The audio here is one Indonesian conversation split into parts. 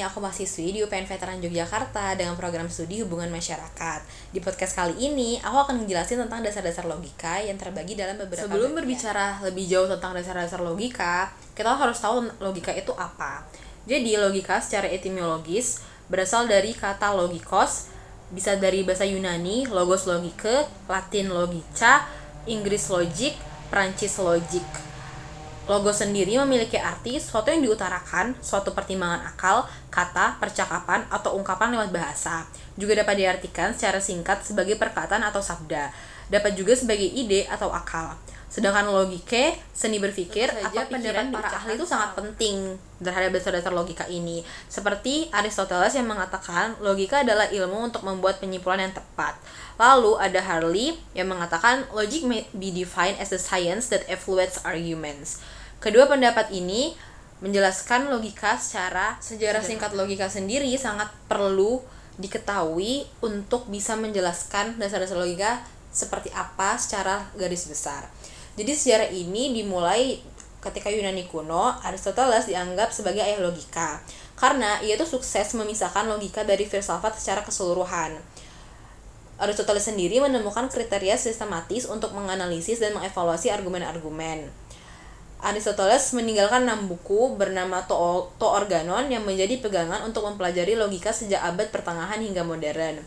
Aku mahasiswi di UPN Veteran Yogyakarta dengan program studi hubungan masyarakat. Di podcast kali ini, aku akan menjelaskan tentang dasar-dasar logika yang terbagi dalam beberapa Sebelum bagian. berbicara lebih jauh tentang dasar-dasar logika, kita harus tahu logika itu apa. Jadi, logika secara etimologis berasal dari kata logikos, bisa dari bahasa Yunani, logos logike, Latin logica, Inggris logic, Prancis logic. Logos sendiri memiliki arti suatu yang diutarakan, suatu pertimbangan akal, kata, percakapan, atau ungkapan lewat bahasa. Juga dapat diartikan secara singkat sebagai perkataan atau sabda. Dapat juga sebagai ide atau akal. Sedangkan logike, seni berpikir, atau pikiran para ahli itu sangat penting terhadap dasar-dasar logika ini. Seperti Aristoteles yang mengatakan logika adalah ilmu untuk membuat penyimpulan yang tepat. Lalu ada Harley yang mengatakan logic may be defined as the science that evaluates arguments. Kedua pendapat ini menjelaskan logika secara sejarah singkat logika sendiri sangat perlu diketahui untuk bisa menjelaskan dasar-dasar logika seperti apa secara garis besar. Jadi sejarah ini dimulai ketika Yunani kuno, Aristoteles dianggap sebagai ayah logika karena ia itu sukses memisahkan logika dari filsafat secara keseluruhan. Aristoteles sendiri menemukan kriteria sistematis untuk menganalisis dan mengevaluasi argumen-argumen. Aristoteles meninggalkan enam buku bernama To, to Organon yang menjadi pegangan untuk mempelajari logika sejak abad pertengahan hingga modern.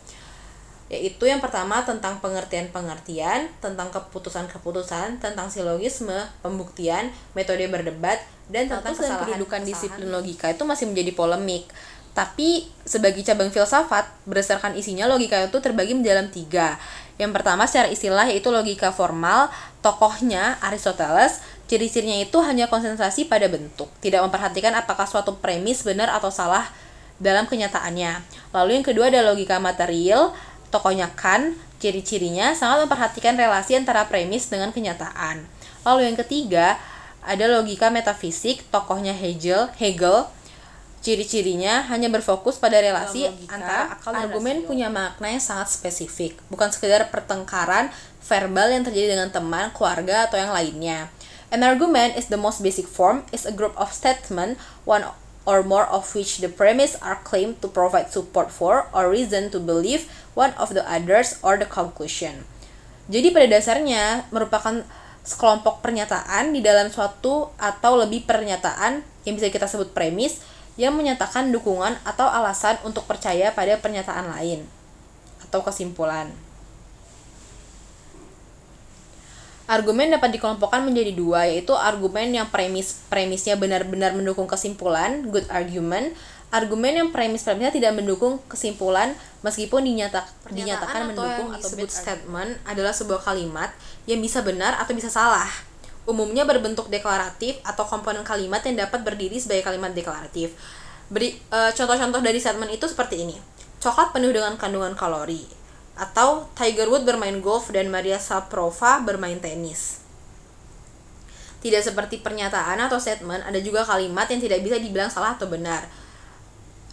Yaitu yang pertama tentang pengertian-pengertian, tentang keputusan-keputusan, tentang silogisme, pembuktian, metode berdebat, dan tentang Status dan kesalahan kedudukan disiplin logika itu masih menjadi polemik. Tapi sebagai cabang filsafat, berdasarkan isinya logika itu terbagi mendalam tiga. Yang pertama secara istilah yaitu logika formal, tokohnya Aristoteles, ciri-cirinya itu hanya konsentrasi pada bentuk, tidak memperhatikan apakah suatu premis benar atau salah dalam kenyataannya. Lalu yang kedua ada logika material, tokohnya Kant, ciri-cirinya sangat memperhatikan relasi antara premis dengan kenyataan. Lalu yang ketiga ada logika metafisik, tokohnya Hegel, Hegel, ciri-cirinya hanya berfokus pada relasi logika, antara akal dan argumen rasio. punya makna yang sangat spesifik, bukan sekedar pertengkaran verbal yang terjadi dengan teman, keluarga, atau yang lainnya. An argument is the most basic form, is a group of statement, one or more of which the premise are claimed to provide support for or reason to believe one of the others or the conclusion. Jadi pada dasarnya merupakan sekelompok pernyataan di dalam suatu atau lebih pernyataan yang bisa kita sebut premis yang menyatakan dukungan atau alasan untuk percaya pada pernyataan lain atau kesimpulan. Argumen dapat dikelompokkan menjadi dua, yaitu argumen yang premis premisnya benar-benar mendukung kesimpulan, good argument, argumen yang premis-premisnya tidak mendukung kesimpulan meskipun dinyatak, dinyatakan atau mendukung atau disebut statement adalah sebuah kalimat yang bisa benar atau bisa salah. Umumnya berbentuk deklaratif atau komponen kalimat yang dapat berdiri sebagai kalimat deklaratif. Beri eh, contoh-contoh dari statement itu seperti ini. Coklat penuh dengan kandungan kalori atau Tiger Woods bermain golf dan Maria Saprova bermain tenis. Tidak seperti pernyataan atau statement, ada juga kalimat yang tidak bisa dibilang salah atau benar.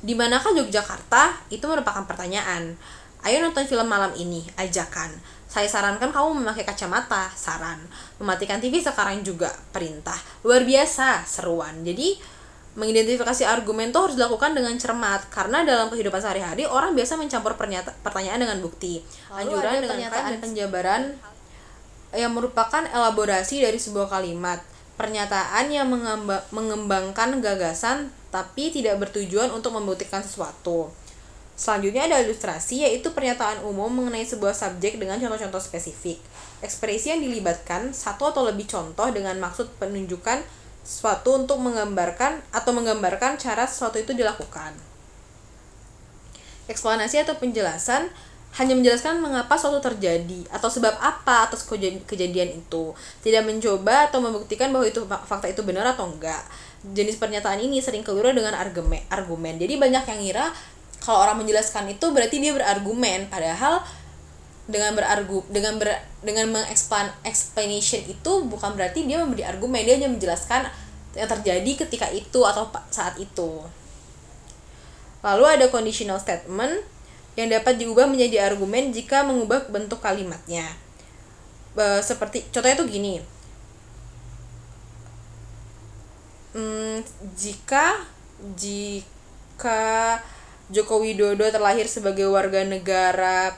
Di manakah Yogyakarta? Itu merupakan pertanyaan. Ayo nonton film malam ini, ajakan. Saya sarankan kamu memakai kacamata, saran. Mematikan TV sekarang juga, perintah. Luar biasa, seruan. Jadi, mengidentifikasi argumen itu harus dilakukan dengan cermat karena dalam kehidupan sehari-hari orang biasa mencampur pernyata- pertanyaan dengan bukti. Lalu Anjuran dengan pernyataan dan penjabaran yang merupakan elaborasi dari sebuah kalimat. Pernyataan yang mengembangkan gagasan tapi tidak bertujuan untuk membuktikan sesuatu. Selanjutnya ada ilustrasi yaitu pernyataan umum mengenai sebuah subjek dengan contoh-contoh spesifik. Ekspresi yang dilibatkan satu atau lebih contoh dengan maksud penunjukan sesuatu untuk menggambarkan atau menggambarkan cara sesuatu itu dilakukan. Eksplanasi atau penjelasan hanya menjelaskan mengapa suatu terjadi atau sebab apa atas keja- kejadian itu. Tidak mencoba atau membuktikan bahwa itu fa- fakta itu benar atau enggak. Jenis pernyataan ini sering keliru dengan argumen. argumen. Jadi banyak yang ngira kalau orang menjelaskan itu berarti dia berargumen padahal dengan berargu dengan ber, dengan mengexplain explanation itu bukan berarti dia memberi argumen dia hanya menjelaskan yang terjadi ketika itu atau saat itu. Lalu ada conditional statement yang dapat diubah menjadi argumen jika mengubah bentuk kalimatnya. E, seperti contohnya tuh gini. Hmm, jika jika Joko Widodo terlahir sebagai warga negara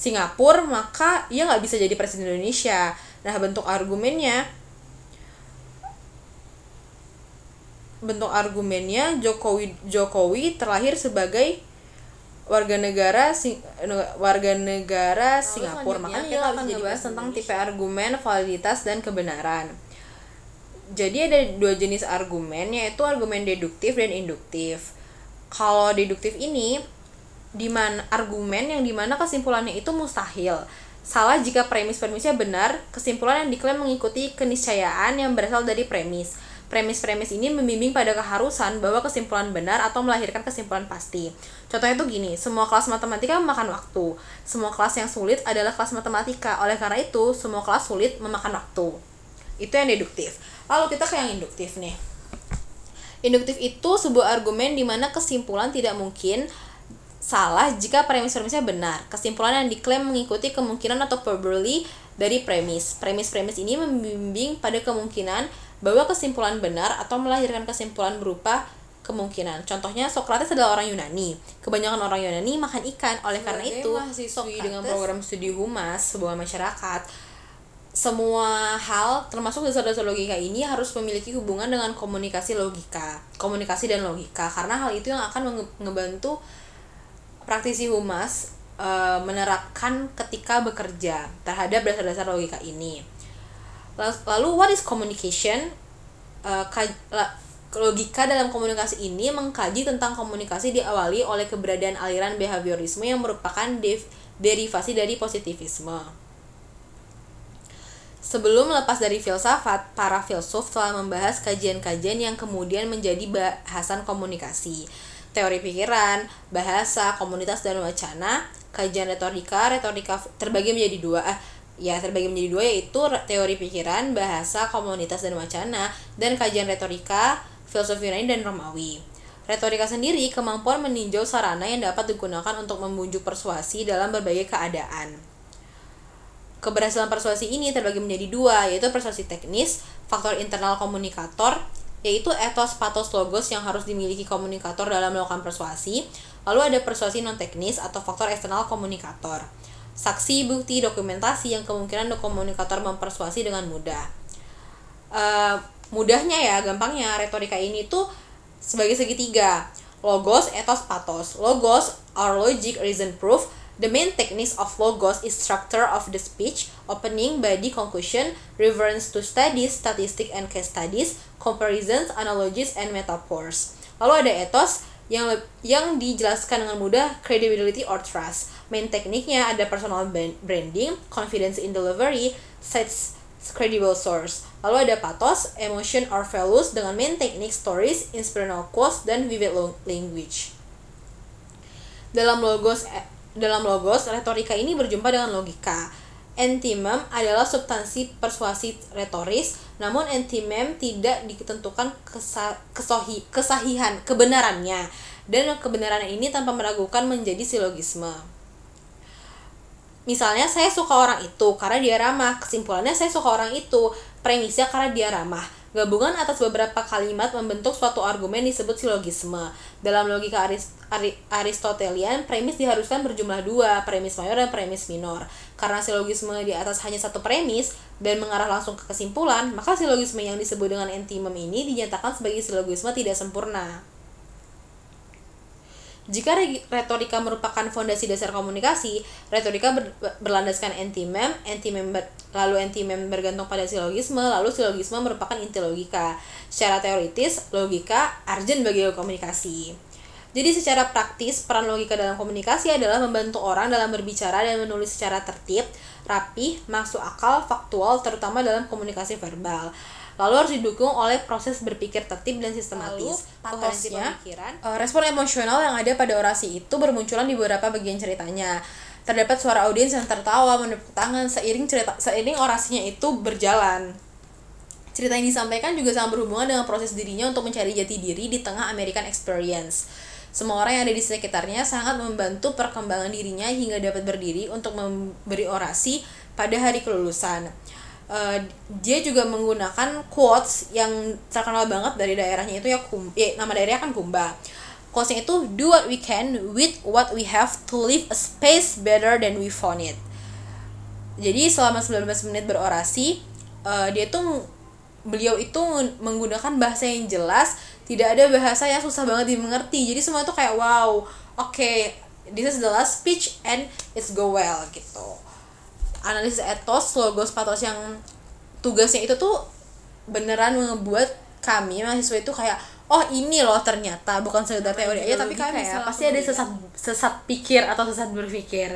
Singapura maka ia nggak bisa jadi presiden Indonesia. Nah bentuk argumennya bentuk argumennya Jokowi Jokowi terlahir sebagai warga negara sing warga negara Lalu Singapura. makanya kita akan ngebahas tentang tipe argumen validitas dan kebenaran. Jadi ada dua jenis argumen yaitu argumen deduktif dan induktif. Kalau deduktif ini di mana argumen yang di mana kesimpulannya itu mustahil salah jika premis-premisnya benar kesimpulan yang diklaim mengikuti keniscayaan yang berasal dari premis Premis-premis ini membimbing pada keharusan bahwa kesimpulan benar atau melahirkan kesimpulan pasti. Contohnya tuh gini, semua kelas matematika memakan waktu. Semua kelas yang sulit adalah kelas matematika. Oleh karena itu, semua kelas sulit memakan waktu. Itu yang deduktif. Lalu kita ke yang induktif nih. Induktif itu sebuah argumen di mana kesimpulan tidak mungkin salah jika premis-premisnya benar. Kesimpulan yang diklaim mengikuti kemungkinan atau probability dari premis. Premis-premis ini membimbing pada kemungkinan bahwa kesimpulan benar atau melahirkan kesimpulan berupa kemungkinan. Contohnya Socrates adalah orang Yunani. Kebanyakan orang Yunani makan ikan. Oleh karena itu, Socrates dengan program studi humas sebuah masyarakat semua hal termasuk dasar-dasar logika ini harus memiliki hubungan dengan komunikasi logika, komunikasi dan logika karena hal itu yang akan ngebantu praktisi humas e, menerapkan ketika bekerja terhadap dasar-dasar logika ini. Lalu what is communication? Uh, logika dalam komunikasi ini mengkaji tentang komunikasi diawali oleh keberadaan aliran behaviorisme yang merupakan derivasi dari positivisme. Sebelum lepas dari filsafat, para filsuf telah membahas kajian-kajian yang kemudian menjadi bahasan komunikasi. Teori pikiran, bahasa, komunitas, dan wacana, kajian retorika, retorika terbagi menjadi dua. Eh, ya terbagi menjadi dua yaitu teori pikiran, bahasa, komunitas dan wacana dan kajian retorika, filosofi Yunani dan Romawi. Retorika sendiri kemampuan meninjau sarana yang dapat digunakan untuk membujuk persuasi dalam berbagai keadaan. Keberhasilan persuasi ini terbagi menjadi dua, yaitu persuasi teknis, faktor internal komunikator, yaitu etos, patos, logos yang harus dimiliki komunikator dalam melakukan persuasi. Lalu ada persuasi non teknis atau faktor eksternal komunikator saksi, bukti, dokumentasi yang kemungkinan komunikator mempersuasi dengan mudah. Uh, mudahnya ya, gampangnya retorika ini tuh sebagai segitiga. Logos, ethos, pathos. Logos are logic, reason, proof. The main techniques of logos is structure of the speech, opening, body, conclusion, reference to studies, statistic and case studies, comparisons, analogies, and metaphors. Lalu ada ethos yang yang dijelaskan dengan mudah credibility or trust. Main tekniknya ada personal branding, confidence in delivery, sets credible source. Lalu ada pathos, emotion or values dengan main teknik stories, inspirational quotes, dan vivid language. Dalam logos eh, dalam logos, retorika ini berjumpa dengan logika. Antimem adalah substansi persuasi retoris, namun antimem tidak ditentukan kesahihan kebenarannya dan kebenaran ini tanpa meragukan menjadi silogisme. Misalnya saya suka orang itu karena dia ramah, kesimpulannya saya suka orang itu, premisnya karena dia ramah. Gabungan atas beberapa kalimat membentuk suatu argumen disebut silogisme. Dalam logika Arist Aristotelian, premis diharuskan berjumlah dua, premis mayor dan premis minor. Karena silogisme di atas hanya satu premis dan mengarah langsung ke kesimpulan, maka silogisme yang disebut dengan entimem ini dinyatakan sebagai silogisme tidak sempurna. Jika retorika merupakan fondasi dasar komunikasi, retorika ber, berlandaskan anti-mem, anti-mem ber, lalu anti-mem bergantung pada silogisme, lalu silogisme merupakan inti logika. Secara teoritis, logika arjen bagi komunikasi. Jadi secara praktis, peran logika dalam komunikasi adalah membantu orang dalam berbicara dan menulis secara tertib, rapi, masuk akal, faktual, terutama dalam komunikasi verbal lalu harus didukung oleh proses berpikir tertib dan sistematis. Patosnya, uh, respon emosional yang ada pada orasi itu bermunculan di beberapa bagian ceritanya. Terdapat suara audiens yang tertawa, menepuk tangan seiring cerita seiring orasinya itu berjalan. Cerita yang disampaikan juga sangat berhubungan dengan proses dirinya untuk mencari jati diri di tengah American experience. Semua orang yang ada di sekitarnya sangat membantu perkembangan dirinya hingga dapat berdiri untuk memberi orasi pada hari kelulusan uh, dia juga menggunakan quotes yang terkenal banget dari daerahnya itu ya kum ya, nama daerahnya kan Kumba quotesnya itu do what we can with what we have to live a space better than we found it. Jadi selama 19 menit berorasi uh, dia tuh beliau itu menggunakan bahasa yang jelas tidak ada bahasa yang susah banget dimengerti. Jadi semua itu kayak wow oke okay, this is the last speech and it's go well gitu. Analisis etos logos patos yang tugasnya itu tuh beneran membuat kami mahasiswa itu kayak oh ini loh ternyata bukan sekedar teori aja tapi kami kayak pasti ada sesat sesat pikir atau sesat berpikir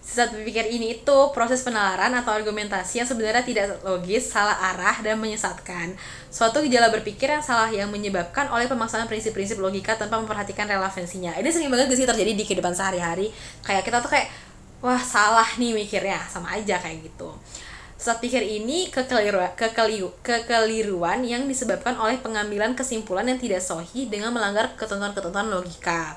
sesat berpikir ini itu proses penalaran atau argumentasi yang sebenarnya tidak logis, salah arah, dan menyesatkan. Suatu gejala berpikir yang salah yang menyebabkan oleh pemaksaan prinsip-prinsip logika tanpa memperhatikan relevansinya. Ini sering banget sih terjadi di kehidupan sehari-hari. Kayak kita tuh kayak, wah salah nih mikirnya, sama aja kayak gitu. Sesat pikir ini kekeliruan, kekeliru, kekeliruan yang disebabkan oleh pengambilan kesimpulan yang tidak sohi dengan melanggar ketentuan-ketentuan logika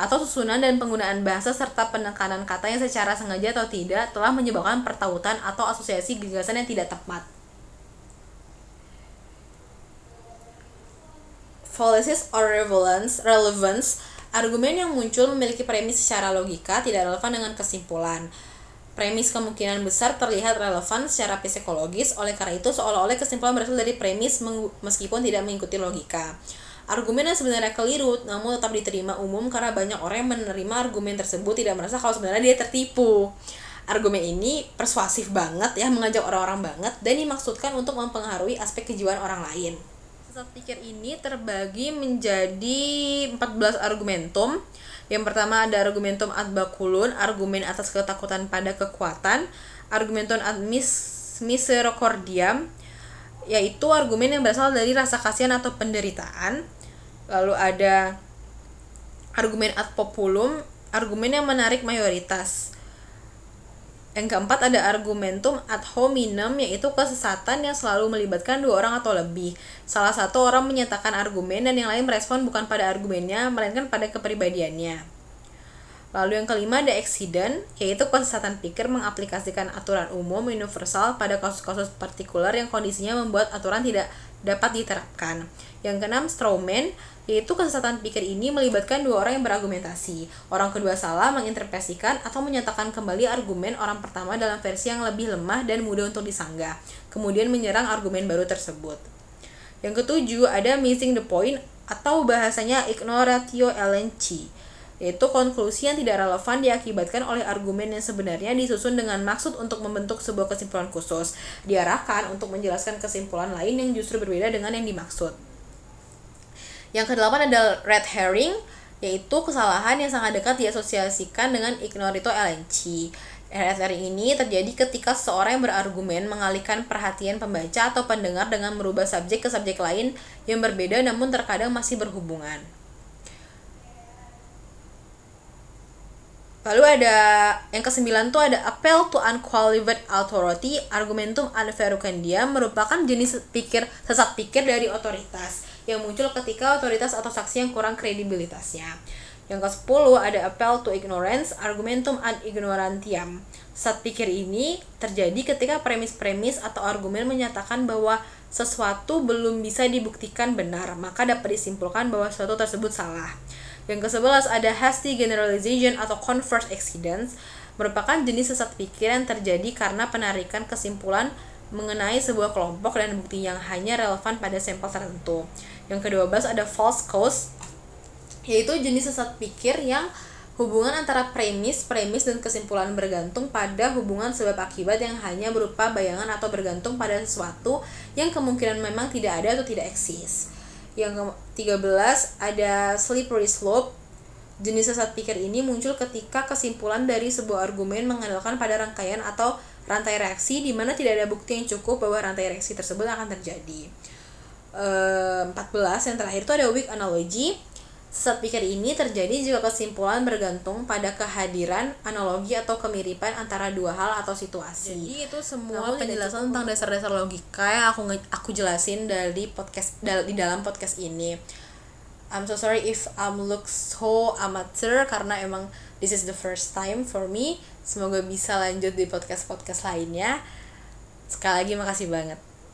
atau susunan dan penggunaan bahasa serta penekanan kata yang secara sengaja atau tidak telah menyebabkan pertautan atau asosiasi gagasan yang tidak tepat. Fallacies or relevance, relevance argumen yang muncul memiliki premis secara logika tidak relevan dengan kesimpulan. Premis kemungkinan besar terlihat relevan secara psikologis, oleh karena itu seolah-olah kesimpulan berasal dari premis meskipun tidak mengikuti logika. Argumen yang sebenarnya keliru namun tetap diterima umum karena banyak orang yang menerima argumen tersebut tidak merasa kalau sebenarnya dia tertipu. Argumen ini persuasif banget ya, mengajak orang-orang banget dan dimaksudkan untuk mempengaruhi aspek kejiwaan orang lain. Sesat pikir ini terbagi menjadi 14 argumentum. Yang pertama ada argumentum ad baculum, argumen atas ketakutan pada kekuatan, argumentum ad mis misericordiam, yaitu argumen yang berasal dari rasa kasihan atau penderitaan. Lalu ada argumen ad populum argumen yang menarik mayoritas yang keempat ada argumentum ad hominem yaitu kesesatan yang selalu melibatkan dua orang atau lebih. Salah satu orang menyatakan argumen dan yang lain merespon bukan pada argumennya melainkan pada kepribadiannya. Lalu yang kelima ada accident, yaitu kesesatan pikir mengaplikasikan aturan umum universal pada kasus-kasus partikular yang kondisinya membuat aturan tidak dapat diterapkan. Yang keenam, strawman, yaitu kesesatan pikir ini melibatkan dua orang yang berargumentasi. Orang kedua salah menginterpretasikan atau menyatakan kembali argumen orang pertama dalam versi yang lebih lemah dan mudah untuk disanggah, kemudian menyerang argumen baru tersebut. Yang ketujuh, ada missing the point atau bahasanya ignoratio elenchi, yaitu konklusi yang tidak relevan diakibatkan oleh argumen yang sebenarnya disusun dengan maksud untuk membentuk sebuah kesimpulan khusus, diarahkan untuk menjelaskan kesimpulan lain yang justru berbeda dengan yang dimaksud. Yang kedelapan ada red herring, yaitu kesalahan yang sangat dekat diasosiasikan dengan ignorito elenchi. Red herring ini terjadi ketika seorang yang berargumen mengalihkan perhatian pembaca atau pendengar dengan merubah subjek ke subjek lain yang berbeda namun terkadang masih berhubungan. Lalu ada yang kesembilan tuh ada appeal to unqualified authority, argumentum ad verucandiam merupakan jenis pikir sesat pikir dari otoritas yang muncul ketika otoritas atau saksi yang kurang kredibilitasnya. Yang ke-10 ada appeal to ignorance, argumentum ad ignorantiam. Saat pikir ini terjadi ketika premis-premis atau argumen menyatakan bahwa sesuatu belum bisa dibuktikan benar, maka dapat disimpulkan bahwa sesuatu tersebut salah. Yang ke-11 ada hasty generalization atau converse accidents, merupakan jenis sesat pikir terjadi karena penarikan kesimpulan mengenai sebuah kelompok dan bukti yang hanya relevan pada sampel tertentu. Yang ke-12 ada false cause, yaitu jenis sesat pikir yang hubungan antara premis, premis dan kesimpulan bergantung pada hubungan sebab akibat yang hanya berupa bayangan atau bergantung pada sesuatu yang kemungkinan memang tidak ada atau tidak eksis. Yang ke-13 ada slippery slope, Jenis sesat pikir ini muncul ketika kesimpulan dari sebuah argumen mengandalkan pada rangkaian atau rantai reaksi di mana tidak ada bukti yang cukup bahwa rantai reaksi tersebut akan terjadi. E, 14 yang terakhir itu ada weak analogy. Sesat pikir ini terjadi jika kesimpulan bergantung pada kehadiran analogi atau kemiripan antara dua hal atau situasi. Jadi itu semua Namun penjelasan tentang dasar-dasar logika yang aku aku jelasin dari podcast di dalam podcast ini. I'm so sorry if I'm look so amateur karena emang this is the first time for me semoga bisa lanjut di podcast podcast lainnya. Sekali lagi makasih banget